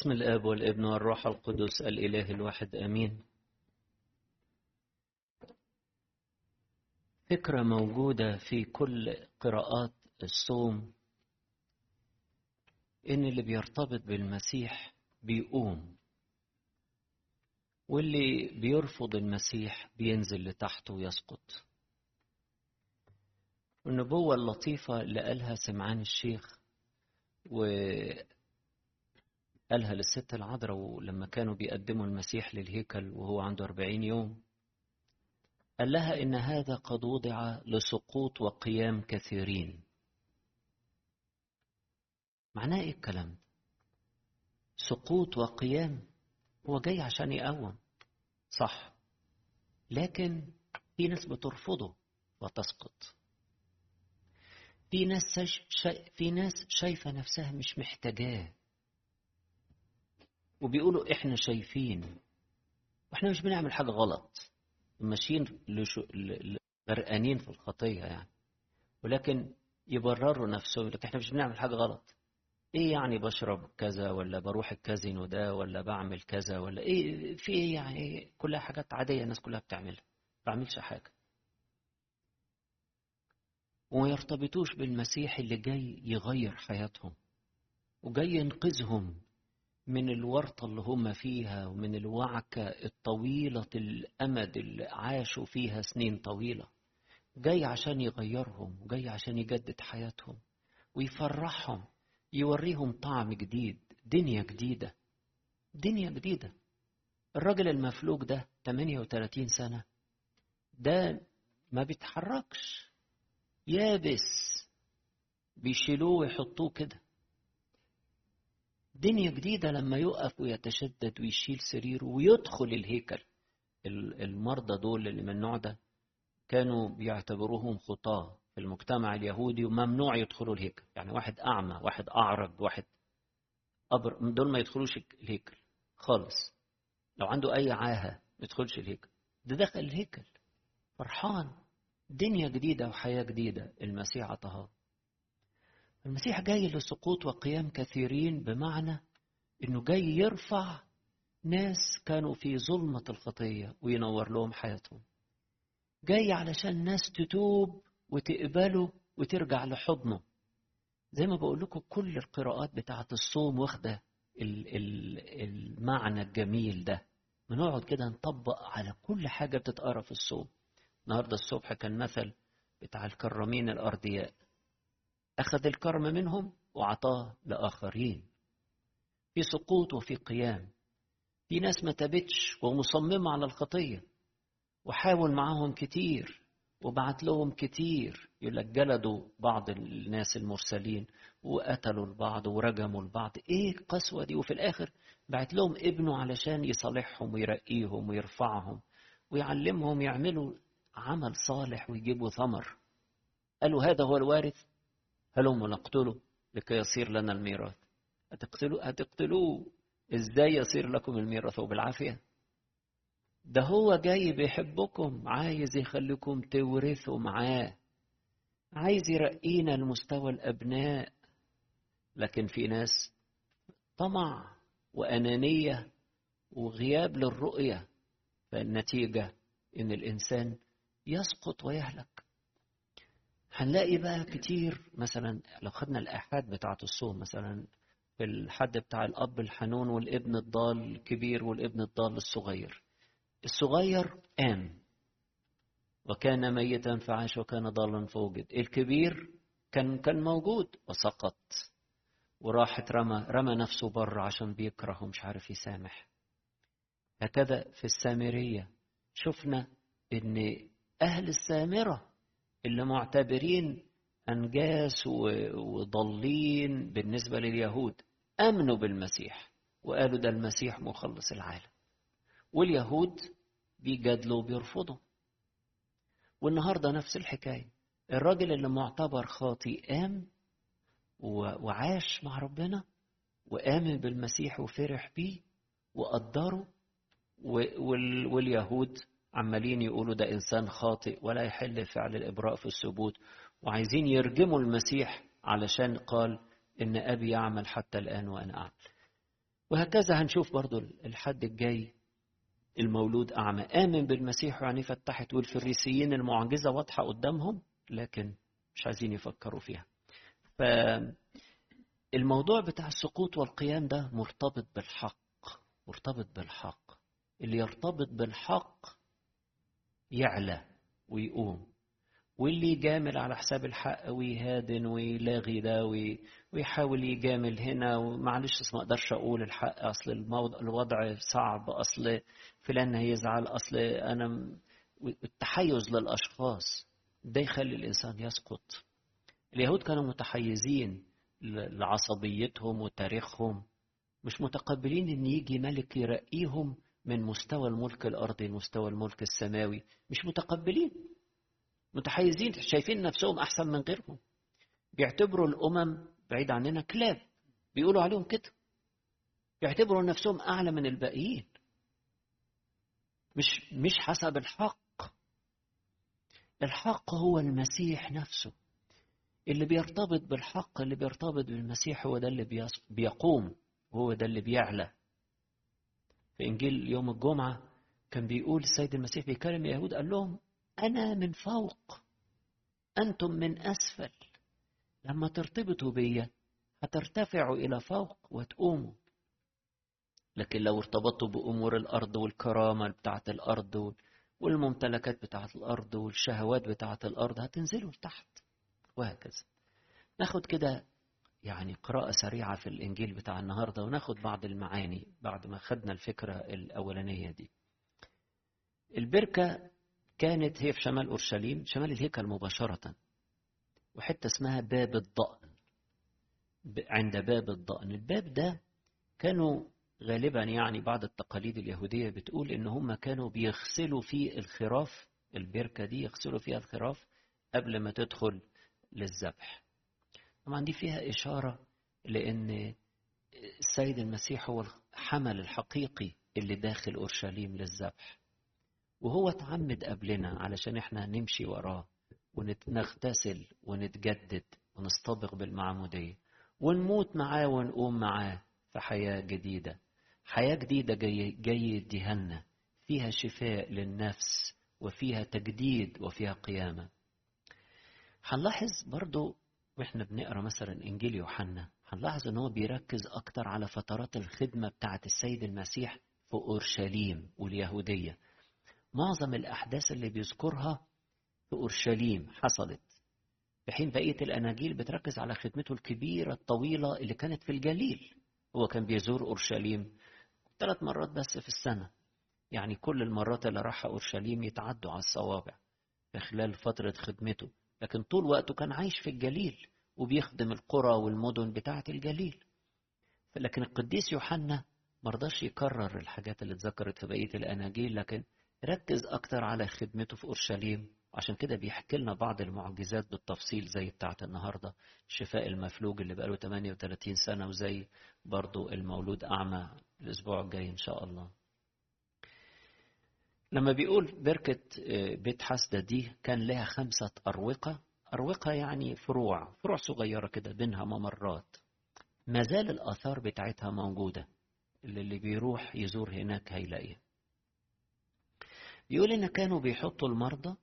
بسم الآب والابن والروح القدس الإله الواحد آمين. فكرة موجودة في كل قراءات الصوم إن اللي بيرتبط بالمسيح بيقوم واللي بيرفض المسيح بينزل لتحت ويسقط. والنبوة اللطيفة اللي قالها سمعان الشيخ وقالها للست العذراء لما كانوا بيقدموا المسيح للهيكل وهو عنده أربعين يوم. قال لها إن هذا قد وضع لسقوط وقيام كثيرين. معناه إيه الكلام؟ سقوط وقيام هو جاي عشان يقوم. صح. لكن في ناس بترفضه وتسقط. في ناس. في ناس شايفة نفسها مش محتاجاه. وبيقولوا إحنا شايفين وإحنا مش بنعمل حاجة غلط. ماشيين. غرقانين في الخطية يعني. ولكن يبرروا نفسهم لك إحنا مش بنعمل حاجة غلط. إيه يعني بشرب كذا ولا بروح الكازينو ده ولا بعمل كذا ولا إيه؟ في إيه يعني؟ كلها حاجات عادية الناس كلها بتعملها. ما بعملش حاجة. وما يرتبطوش بالمسيح اللي جاي يغير حياتهم وجاي ينقذهم. من الورطة اللي هم فيها ومن الوعكة الطويلة الأمد اللي عاشوا فيها سنين طويلة. جاي عشان يغيرهم وجاي عشان يجدد حياتهم ويفرحهم يوريهم طعم جديد دنيا جديدة دنيا جديدة. الراجل المفلوج ده 38 سنة ده ما بيتحركش يابس بيشيلوه ويحطوه كده. دنيا جديدة لما يقف ويتشدد ويشيل سريره ويدخل الهيكل. المرضى دول اللي من النوع ده كانوا بيعتبروهم خطاة في المجتمع اليهودي وممنوع يدخلوا الهيكل. يعني واحد أعمى واحد أعرج واحد أبر دول ما يدخلوش الهيكل خالص. لو عنده أي عاهة ما يدخلش الهيكل. ده دخل الهيكل. فرحان. دنيا جديدة وحياة جديدة. المسيح عطاها. المسيح جاي لسقوط وقيام كثيرين بمعنى إنه جاي يرفع ناس كانوا في ظلمة الخطية وينور لهم حياتهم. جاي علشان ناس تتوب وتقبله وترجع لحضنه. زي ما بقول لكم كل القراءات بتاعة الصوم واخدة المعنى الجميل ده. بنقعد كده نطبق على كل حاجة بتتقرأ في الصوم. النهاردة الصبح كان مثل بتاع الكرامين الأرضياء. أخذ الكرم منهم وعطاه لآخرين. في سقوط وفي قيام. في ناس ما تابتش ومصممة على الخطية. وحاول معاهم كتير وبعت لهم كتير. يقول لك جلدوا بعض الناس المرسلين وقتلوا البعض ورجموا البعض. إيه القسوة دي؟ وفي الآخر بعت لهم ابنه علشان يصالحهم ويرقيهم ويرفعهم ويعلمهم يعملوا عمل صالح ويجيبوا ثمر. قالوا هذا هو الوارث هلم نقتله لكي يصير لنا الميراث. هتقتلوه هتقتلوه إزاي يصير لكم الميراث وبالعافية؟ ده هو جاي بيحبكم عايز يخليكم تورثوا معاه. عايز يرقينا لمستوى الأبناء. لكن في ناس طمع وأنانية وغياب للرؤية فالنتيجة إن الإنسان يسقط ويهلك. هنلاقي بقى كتير مثلا لو خدنا الآحاد بتاعة الصوم مثلا في الحد بتاع الأب الحنون والابن الضال الكبير والابن الضال الصغير. الصغير قام وكان ميتا فعاش وكان ضالا فوجد. الكبير كان كان موجود وسقط. وراح رمى رمى نفسه بره عشان بيكره ومش عارف يسامح. هكذا في السامرية. شفنا إن أهل السامرة اللي معتبرين أنجاس وضالين بالنسبة لليهود آمنوا بالمسيح وقالوا ده المسيح مخلص العالم. واليهود بيجادلوا وبيرفضوا. والنهاردة نفس الحكاية. الراجل اللي معتبر خاطي قام وعاش مع ربنا وآمن بالمسيح وفرح بيه وقدره واليهود عمالين يقولوا ده إنسان خاطئ ولا يحل فعل الإبراء في الثبوت وعايزين يرجموا المسيح علشان قال إن أبي يعمل حتى الآن وأنا أعمل. وهكذا هنشوف برضو الحد الجاي المولود أعمى. آمن بالمسيح يعني فتحت والفريسيين المعجزة واضحة قدامهم لكن مش عايزين يفكروا فيها. فالموضوع بتاع السقوط والقيام ده مرتبط بالحق مرتبط بالحق. اللي يرتبط بالحق يعلى ويقوم. واللي يجامل على حساب الحق ويهادن ويلاغي ده ويحاول يجامل هنا ومعلش ما أقدرش أقول الحق أصل الوضع صعب أصل فلان هيزعل أصل أنا التحيز للأشخاص ده يخلي الإنسان يسقط. اليهود كانوا متحيزين لعصبيتهم وتاريخهم مش متقبلين إن يجي ملك يرقيهم من مستوى الملك الأرضي لمستوى الملك السماوي. مش متقبلين. متحيزين. شايفين نفسهم أحسن من غيرهم. بيعتبروا الأمم بعيد عننا كلاب. بيقولوا عليهم كده. بيعتبروا نفسهم أعلى من الباقيين. مش مش حسب الحق. الحق هو المسيح نفسه. اللي بيرتبط بالحق اللي بيرتبط بالمسيح هو ده اللي بيقوم. وهو ده اللي بيعلى. في إنجيل يوم الجمعة كان بيقول السيد المسيح بيكلم اليهود قال لهم أنا من فوق أنتم من أسفل. لما ترتبطوا بيا هترتفعوا إلى فوق وتقوموا. لكن لو ارتبطتوا بأمور الأرض والكرامة بتاعة الأرض والممتلكات بتاعة الأرض والشهوات بتاعة الأرض هتنزلوا لتحت وهكذا. ناخد كده يعني قراءة سريعة في الإنجيل بتاع النهاردة وناخد بعض المعاني بعد ما خدنا الفكرة الأولانية دي. البركة كانت هي في شمال أورشليم شمال الهيكل مباشرة وحتة اسمها باب الضأن. عند باب الضأن. الباب ده كانوا غالبا يعني بعض التقاليد اليهودية بتقول إن هم كانوا بيغسلوا فيه الخراف البركة دي يغسلوا فيها الخراف قبل ما تدخل للذبح. طبعا دي فيها إشارة لأن السيد المسيح هو الحمل الحقيقي اللي داخل أورشليم للذبح. وهو اتعمد قبلنا علشان إحنا نمشي وراه ونغتسل ونتجدد ونصطبغ بالمعمودية ونموت معاه ونقوم معاه في حياة جديدة. حياة جديدة جاي, جاي يديها فيها شفاء للنفس وفيها تجديد وفيها قيامة. هنلاحظ برضو وإحنا بنقرا مثلا انجيل يوحنا هنلاحظ إن هو بيركز أكتر على فترات الخدمة بتاعه السيد المسيح في أورشليم واليهودية. معظم الأحداث اللي بيذكرها في أورشليم حصلت. في حين بقية الأناجيل بتركز على خدمته الكبيرة الطويلة اللي كانت في الجليل. هو كان بيزور أورشليم ثلاث مرات بس في السنة. يعني كل المرات اللي راحها أورشليم يتعدوا على الصوابع في خلال فترة خدمته. لكن طول وقته كان عايش في الجليل وبيخدم القرى والمدن بتاعة الجليل. لكن القديس يوحنا مرضاش يكرر الحاجات اللي اتذكرت في بقية الأناجيل لكن ركز أكتر على خدمته في أورشليم. عشان كده بيحكي لنا بعض المعجزات بالتفصيل زي بتاعة النهاردة شفاء المفلوج اللي بقاله 38 سنة وزي برضو المولود أعمى الأسبوع الجاي إن شاء الله. لما بيقول بركة بيت حسدة دي كان لها خمسة أروقة. أروقة يعني فروع فروع صغيرة كده بينها ممرات. ما زال الآثار بتاعتها موجودة. اللي, اللي بيروح يزور هناك هيلاقيها. بيقول إن كانوا بيحطوا المرضى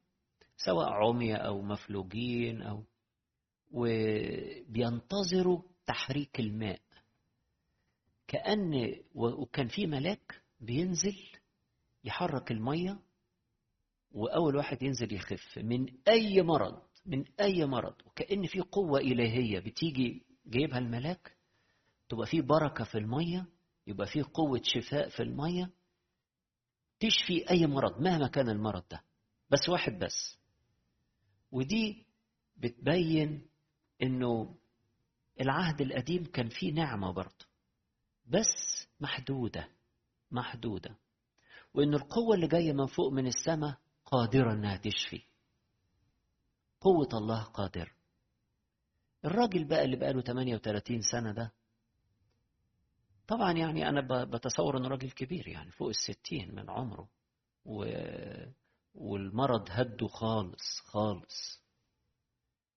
سواء عمية أو مفلوجين أو وبينتظروا تحريك الماء. كأن وكان في ملاك بينزل يحرك المية وأول واحد ينزل يخف. من أي مرض من أي مرض وكأن في قوة إلهية بتيجي جايبها الملاك تبقى في بركة في المية يبقى في قوة شفاء في المية تشفي أي مرض مهما كان المرض ده. بس واحد بس. ودي بتبين إنه العهد القديم كان فيه نعمة برضه بس محدودة محدودة. وإن القوة اللي جاية من فوق من السماء قادرة إنها تشفي. قوة الله قادر الراجل بقى اللي بقاله 38 سنة ده طبعا يعني أنا بتصور إنه راجل كبير يعني فوق الستين من عمره و... والمرض هده خالص خالص.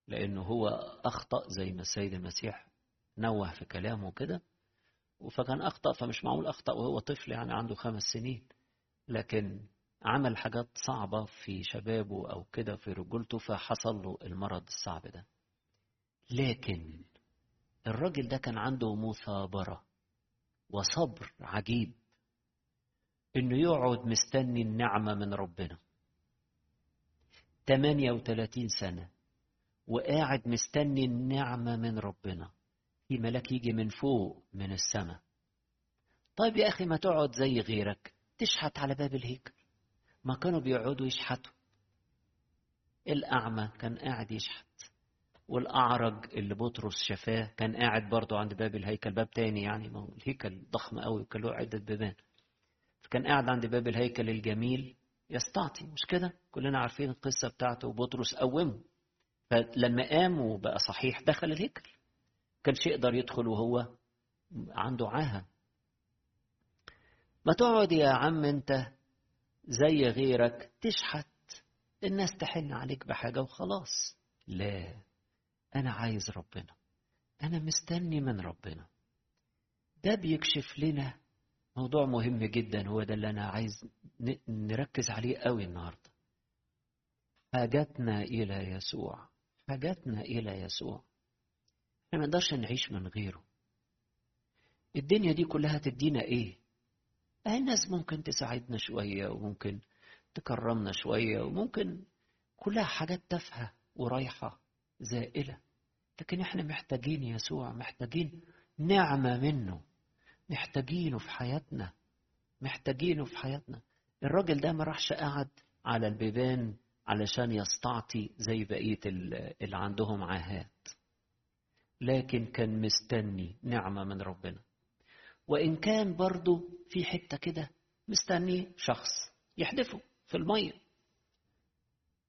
لأنه هو أخطأ زي ما السيد المسيح نوه في كلامه كده فكان أخطأ فمش معقول أخطأ وهو طفل يعني عنده خمس سنين. لكن عمل حاجات صعبة في شبابه أو كده في رجولته فحصل له المرض الصعب ده. لكن الراجل ده كان عنده مثابرة وصبر عجيب إنه يقعد مستني النعمة من ربنا. 38 سنة وقاعد مستني النعمة من ربنا. في ملاك يجي من فوق من السماء. طيب يا أخي ما تقعد زي غيرك. تشحت على باب الهيكل ما كانوا بيقعدوا يشحتوا الأعمى كان قاعد يشحت والأعرج اللي بطرس شفاه كان قاعد برضه عند باب الهيكل. باب تاني يعني ما هو الهيكل ضخم قوي وكان له عدة بيبان. فكان قاعد عند باب الهيكل الجميل. يستعطي مش كده؟ كلنا عارفين القصة بتاعته وبطرس قومه. فلما قام وبقى صحيح دخل الهيكل. كانش يقدر يدخل وهو عنده عاهة. ما تقعد يا عم انت زي غيرك تشحت. الناس تحن عليك بحاجة وخلاص. لا أنا عايز ربنا. أنا مستني من ربنا. ده بيكشف لنا موضوع مهم جدا. هو ده اللي أنا عايز نركز عليه قوي النهاردة. حاجتنا إلى يسوع. حاجتنا إلى يسوع. إحنا ما نقدرش نعيش من غيره. الدنيا دي كلها تدينا إيه؟ الناس ممكن تساعدنا شوية وممكن تكرمنا شوية وممكن كلها حاجات تافهة ورايحة زائلة. لكن إحنا محتاجين يسوع محتاجين نعمة منه. محتاجينه في حياتنا. محتاجينه في حياتنا. الراجل ده ما راحش قعد على البيبان علشان يستعطي زي بقية اللي عندهم عاهات. لكن كان مستني نعمة من ربنا. وإن كان برضه في حتة كده مستني شخص يحدفه في المية.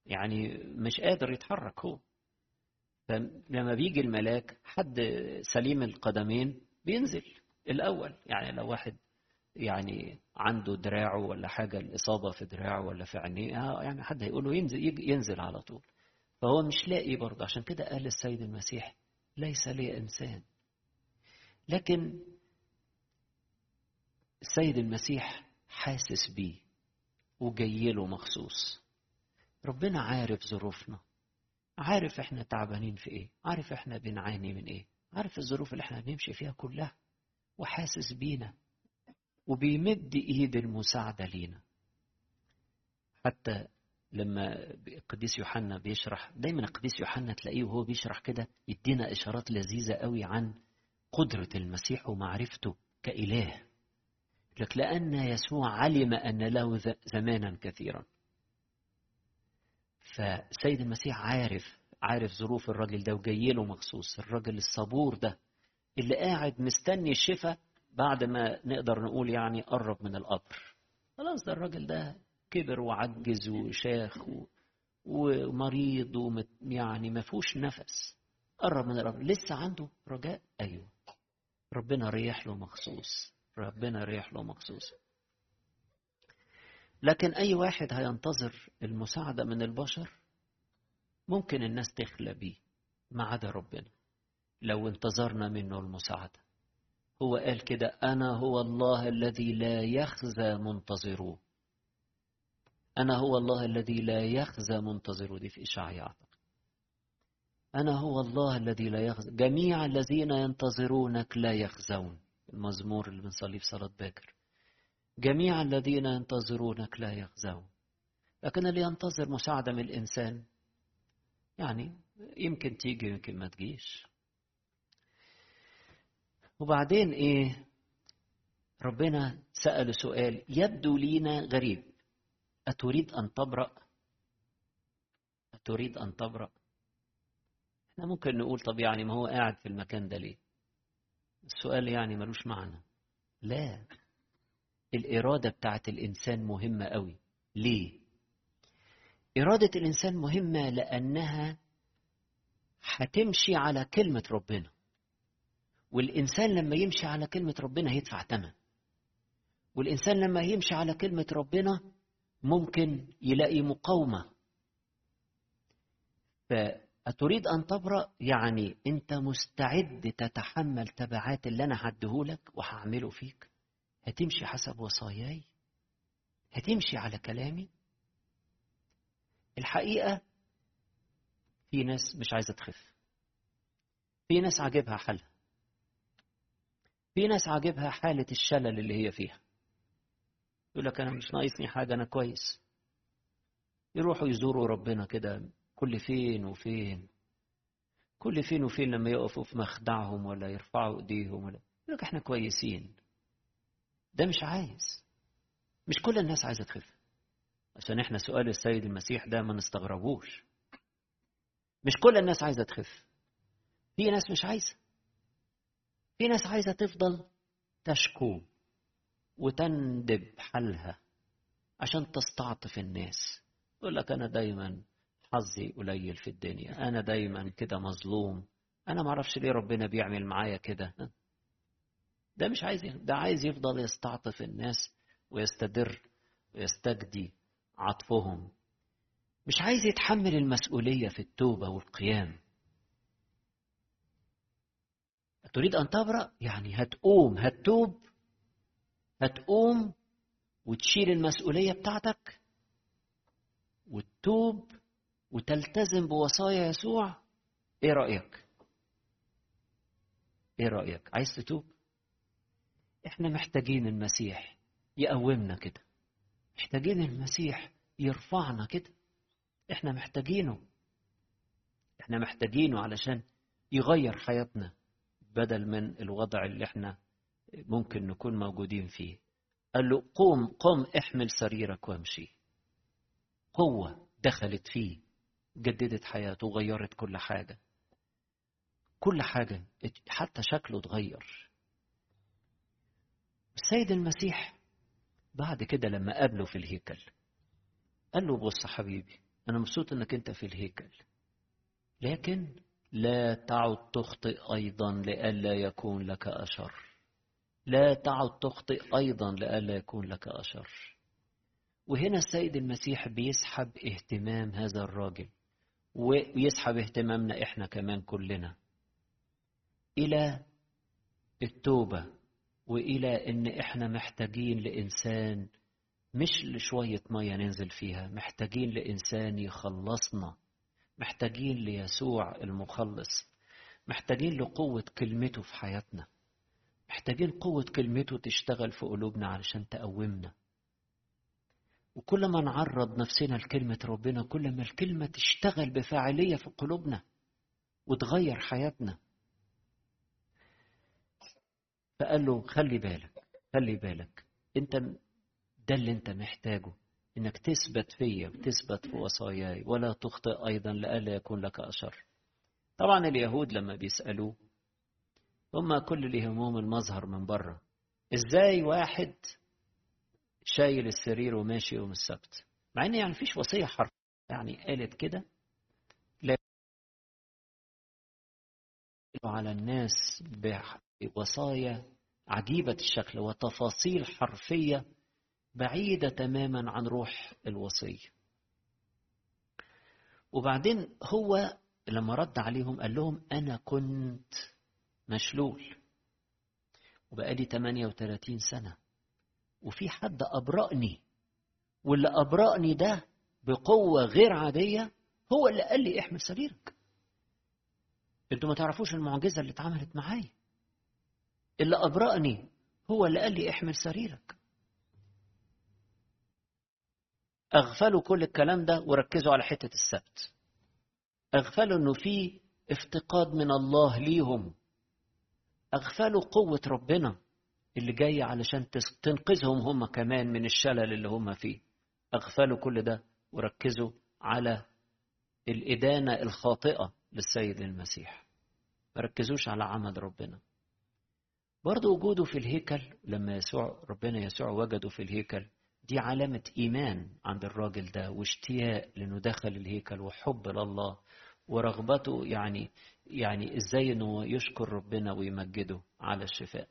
يعني مش قادر يتحرك هو. فلما بيجي الملاك حد سليم القدمين بينزل الأول. يعني لو واحد يعني عنده دراعه ولا حاجة الإصابة في دراعه ولا في عينيه يعني حد هيقول له ينزل ينزل على طول. فهو مش لاقي برضه. عشان كده قال السيد المسيح ليس لي إنسان. لكن السيد المسيح حاسس بيه وجاي له مخصوص. ربنا عارف ظروفنا. عارف إحنا تعبانين في إيه. عارف إحنا بنعاني من إيه. عارف الظروف اللي إحنا بنمشي فيها كلها. وحاسس بينا. وبيمد إيد المساعدة لينا. حتى لما القديس يوحنا بيشرح دايما القديس يوحنا تلاقيه وهو بيشرح كده يدينا إشارات لذيذة قوي عن قدرة المسيح ومعرفته كإله. لك لأن يسوع علم أن له زمانا كثيرا. فسيد المسيح عارف عارف ظروف الراجل ده وجاي له مخصوص الراجل الصبور ده اللي قاعد مستني الشفاء بعد ما نقدر نقول يعني قرب من القبر. خلاص ده الراجل ده كبر وعجز وشاخ ومريض ومت يعني ما فيهوش نفس. قرب من الرب لسه عنده رجاء؟ أيوه. ربنا ريح له مخصوص. ربنا ريح له مخصوص. لكن أي واحد هينتظر المساعدة من البشر ممكن الناس تخلى بيه ما عدا ربنا. لو انتظرنا منه المساعدة. هو قال كده أنا هو الله الذي لا يخزى منتظروه أنا هو الله الذي لا يخزى منتظر دي في إشعياء أعتقد. أنا هو الله الذي لا يخزى. جميع الذين ينتظرونك لا يخزون. المزمور اللي بنصليه في صلاة باكر جميع الذين ينتظرونك لا يخزون لكن اللي ينتظر مساعدة من الإنسان يعني يمكن تيجي يمكن ما تجيش وبعدين إيه ربنا سأله سؤال يبدو لينا غريب أتريد أن تبرأ؟ أتريد أن تبرأ؟ إحنا ممكن نقول طب يعني ما هو قاعد في المكان ده ليه؟ السؤال يعني ملوش معنى. لا. الإرادة بتاعت الإنسان مهمة قوي. ليه؟ إرادة الإنسان مهمة لأنها هتمشي على كلمة ربنا. والإنسان لما يمشي على كلمة ربنا هيدفع ثمن والإنسان لما يمشي على كلمة ربنا ممكن يلاقي مقاومة. أتريد أن تبرأ؟ يعني أنت مستعد تتحمل تبعات اللي أنا هديهولك وهعمله فيك؟ هتمشي حسب وصاياي؟ هتمشي على كلامي؟ الحقيقة في ناس مش عايزة تخف. في ناس عاجبها حالها. في ناس عاجبها حالة الشلل اللي هي فيها. يقول لك أنا مش ناقصني حاجة أنا كويس. يروحوا يزوروا ربنا كده كل فين وفين كل فين وفين لما يقفوا في مخدعهم ولا يرفعوا إيديهم ولا. يقول لك إحنا كويسين. ده مش عايز. مش كل الناس عايزة تخف. عشان إحنا سؤال السيد المسيح ده ما نستغربوش. مش كل الناس عايزة تخف. في ناس مش عايزة. في ناس عايزة تفضل تشكو وتندب حالها عشان تستعطف الناس. يقول لك أنا دايما حظي قليل في الدنيا. أنا دايما كده مظلوم. أنا ما أعرفش ليه ربنا بيعمل معايا كده. ده مش عايز ده عايز يفضل يستعطف الناس ويستدر ويستجدي عطفهم. مش عايز يتحمل المسؤولية في التوبة والقيام. تريد أن تبرأ؟ يعني هتقوم هتتوب هتقوم وتشيل المسؤولية بتاعتك وتتوب وتلتزم بوصايا يسوع إيه رأيك؟ إيه رأيك؟ عايز تتوب؟ إحنا محتاجين المسيح يقومنا كده. محتاجين المسيح يرفعنا كده. إحنا محتاجينه. إحنا محتاجينه علشان يغير حياتنا بدل من الوضع اللي إحنا ممكن نكون موجودين فيه. قال له قوم قم احمل سريرك وامشي. قوة دخلت فيه. جددت حياته وغيرت كل حاجة. كل حاجة حتى شكله اتغير. السيد المسيح بعد كده لما قابله في الهيكل قال له بص حبيبي أنا مبسوط إنك أنت في الهيكل لكن لا تعد تخطئ أيضا لئلا يكون لك أشر. لا تعد تخطئ أيضا لئلا يكون لك أشر. وهنا السيد المسيح بيسحب اهتمام هذا الراجل. ويسحب اهتمامنا إحنا كمان كلنا إلى التوبة وإلى إن إحنا محتاجين لإنسان مش لشوية مية ننزل فيها محتاجين لإنسان يخلصنا محتاجين ليسوع المخلص محتاجين لقوة كلمته في حياتنا محتاجين قوة كلمته تشتغل في قلوبنا علشان تقومنا. وكل ما نعرض نفسنا لكلمة ربنا كل ما الكلمة تشتغل بفاعلية في قلوبنا وتغير حياتنا. فقال له خلي بالك خلي بالك انت ده اللي انت محتاجه انك تثبت فيا وتثبت في وصاياي ولا تخطئ أيضا لئلا يكون لك أشر. طبعا اليهود لما بيسألوه هم كل اللي همهم المظهر من بره إزاي واحد شايل السرير وماشي يوم السبت. مع إن يعني مفيش وصية حرف يعني قالت كده. لا. على الناس بوصايا عجيبة الشكل وتفاصيل حرفية بعيدة تماما عن روح الوصية. وبعدين هو لما رد عليهم قال لهم أنا كنت مشلول. وبقالي 38 سنة. وفي حد أبرأني واللي أبرأني ده بقوة غير عادية هو اللي قال لي احمل سريرك. أنتوا ما تعرفوش المعجزة اللي اتعملت معايا. اللي أبرأني هو اللي قال لي احمل سريرك. أغفلوا كل الكلام ده وركزوا على حتة السبت. أغفلوا إنه في افتقاد من الله ليهم. أغفلوا قوة ربنا. اللي جاية علشان تنقذهم هم كمان من الشلل اللي هم فيه. أغفلوا كل ده وركزوا على الإدانة الخاطئة للسيد المسيح. ما ركزوش على عمل ربنا. برضه وجوده في الهيكل لما يسوع ربنا يسوع وجده في الهيكل دي علامة إيمان عند الراجل ده واشتياق لأنه دخل الهيكل وحب لله ورغبته يعني يعني إزاي إنه يشكر ربنا ويمجده على الشفاء.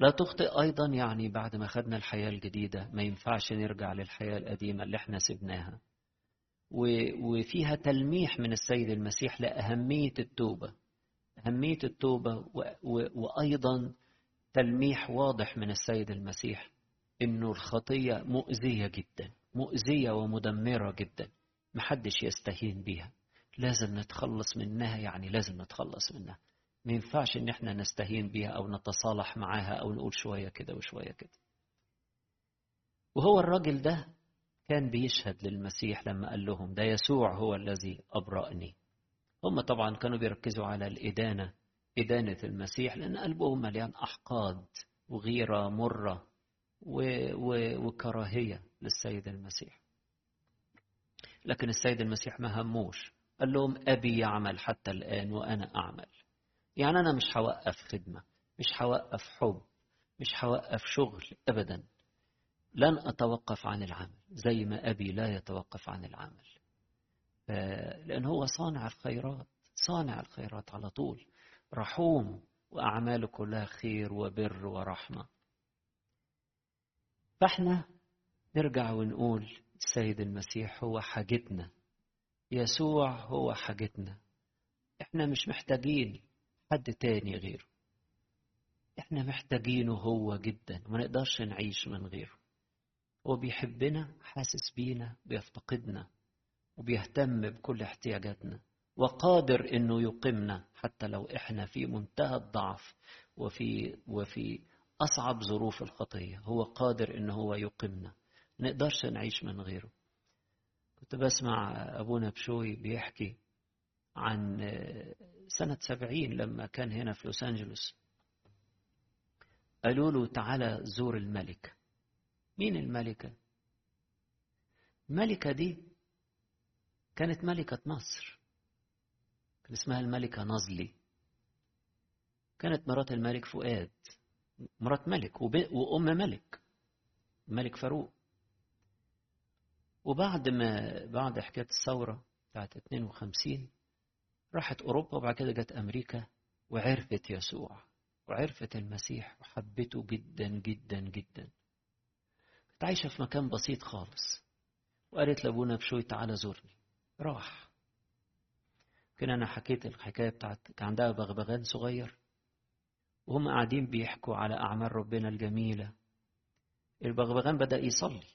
لا تخطئ أيضا يعني بعد ما خدنا الحياة الجديدة ما ينفعش نرجع للحياة القديمة اللي إحنا سبناها وفيها تلميح من السيد المسيح لأهمية التوبة. أهمية التوبة وأيضا تلميح واضح من السيد المسيح إنه الخطية مؤذية جدا مؤذية ومدمرة جدا. محدش يستهين بيها. لازم نتخلص منها يعني لازم نتخلص منها. ما ينفعش إن إحنا نستهين بيها أو نتصالح معاها أو نقول شوية كده وشوية كده. وهو الراجل ده كان بيشهد للمسيح لما قال لهم ده يسوع هو الذي أبرأني. هم طبعا كانوا بيركزوا على الإدانة إدانة المسيح لأن قلبهم مليان أحقاد وغيرة مرة و... و... وكراهية للسيد المسيح. لكن السيد المسيح ما هموش. قال لهم أبي يعمل حتى الآن وأنا أعمل. يعني أنا مش هوقف خدمة مش هوقف حب مش هوقف شغل أبدا. لن أتوقف عن العمل زي ما أبي لا يتوقف عن العمل. لأن هو صانع الخيرات صانع الخيرات على طول. رحوم وأعماله كلها خير وبر ورحمة. فإحنا نرجع ونقول السيد المسيح هو حاجتنا يسوع هو حاجتنا. إحنا مش محتاجين حد تاني غيره. إحنا محتاجينه هو جدا وما نقدرش نعيش من غيره. هو بيحبنا حاسس بينا بيفتقدنا وبيهتم بكل احتياجاتنا وقادر إنه يقيمنا حتى لو إحنا في منتهى الضعف وفي وفي أصعب ظروف الخطية. هو قادر إن هو يقيمنا. نقدرش نعيش من غيره. كنت بسمع أبونا بشوي بيحكي عن سنة سبعين لما كان هنا في لوس أنجلوس. قالوا له تعالى زور الملكة مين الملكة؟ الملكة دي كانت ملكة مصر. كان اسمها الملكة نظلي كانت مرات الملك فؤاد مرات ملك وأم ملك الملك فاروق. وبعد ما بعد حكاية الثورة بتاعت 52 راحت أوروبا وبعد كده جت أمريكا وعرفت يسوع وعرفت المسيح وحبته جدا جدا جدا. كانت عايشة في مكان بسيط خالص وقالت لأبونا بشوي تعالى زورني. راح. كان أنا حكيت الحكاية بتاعت كان عندها بغبغان صغير وهم قاعدين بيحكوا على أعمال ربنا الجميلة. البغبغان بدأ يصلي.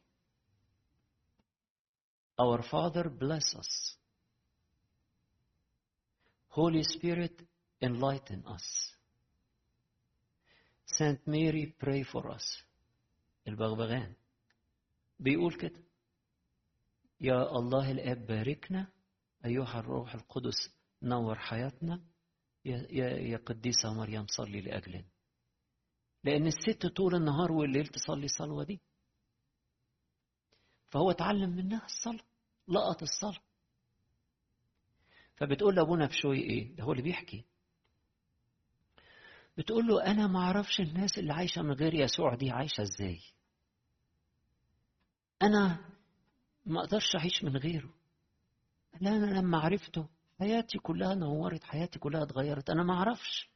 Our Father bless us. Holy Spirit enlighten us. Saint Mary pray for us. البغبغان. بيقول كده. يا الله الآب باركنا. أيها الروح القدس نور حياتنا. يا, يا, يا قديسة مريم صلي لأجلنا. لأن الست طول النهار والليل تصلي الصلوة دي. فهو اتعلم منها الصلاة لقط الصلاة. فبتقول لأبونا بشوي إيه؟ ده هو اللي بيحكي. بتقول له أنا ما أعرفش الناس اللي عايشة من غير يسوع دي عايشة إزاي. أنا ما أقدرش أعيش من غيره. لا أنا لما عرفته حياتي كلها نورت حياتي كلها اتغيرت. أنا ما أعرفش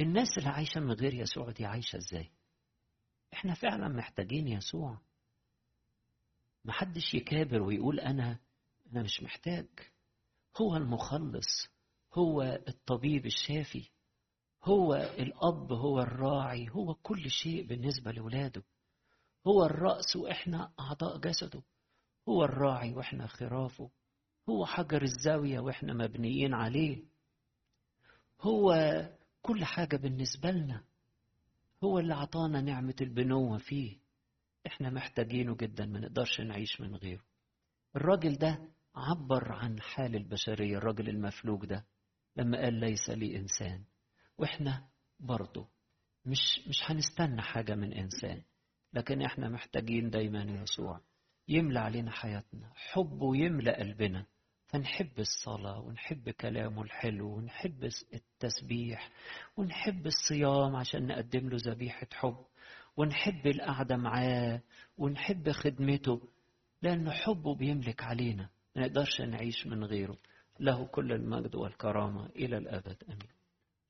الناس اللي عايشة من غير يسوع دي عايشة إزاي. إحنا فعلا محتاجين يسوع. محدش يكابر ويقول أنا أنا مش محتاج. هو المخلص هو الطبيب الشافي هو الأب هو الراعي هو كل شيء بالنسبة لولاده. هو الرأس وإحنا أعضاء جسده. هو الراعي وإحنا خرافه. هو حجر الزاوية وإحنا مبنيين عليه. هو كل حاجة بالنسبة لنا. هو اللي عطانا نعمة البنوة فيه. إحنا محتاجينه جدا ما نقدرش نعيش من غيره. الراجل ده عبر عن حال البشرية الراجل المفلوج ده لما قال ليس لي إنسان. وإحنا برضه مش مش هنستنى حاجة من إنسان لكن إحنا محتاجين دايما يسوع يملى علينا حياتنا حبه يملى قلبنا. فنحب الصلاة ونحب كلامه الحلو ونحب التسبيح ونحب الصيام عشان نقدم له ذبيحة حب ونحب القعدة معاه ونحب خدمته لأن حبه بيملك علينا. نقدرش نعيش من غيره. له كل المجد والكرامة إلى الأبد. أمين.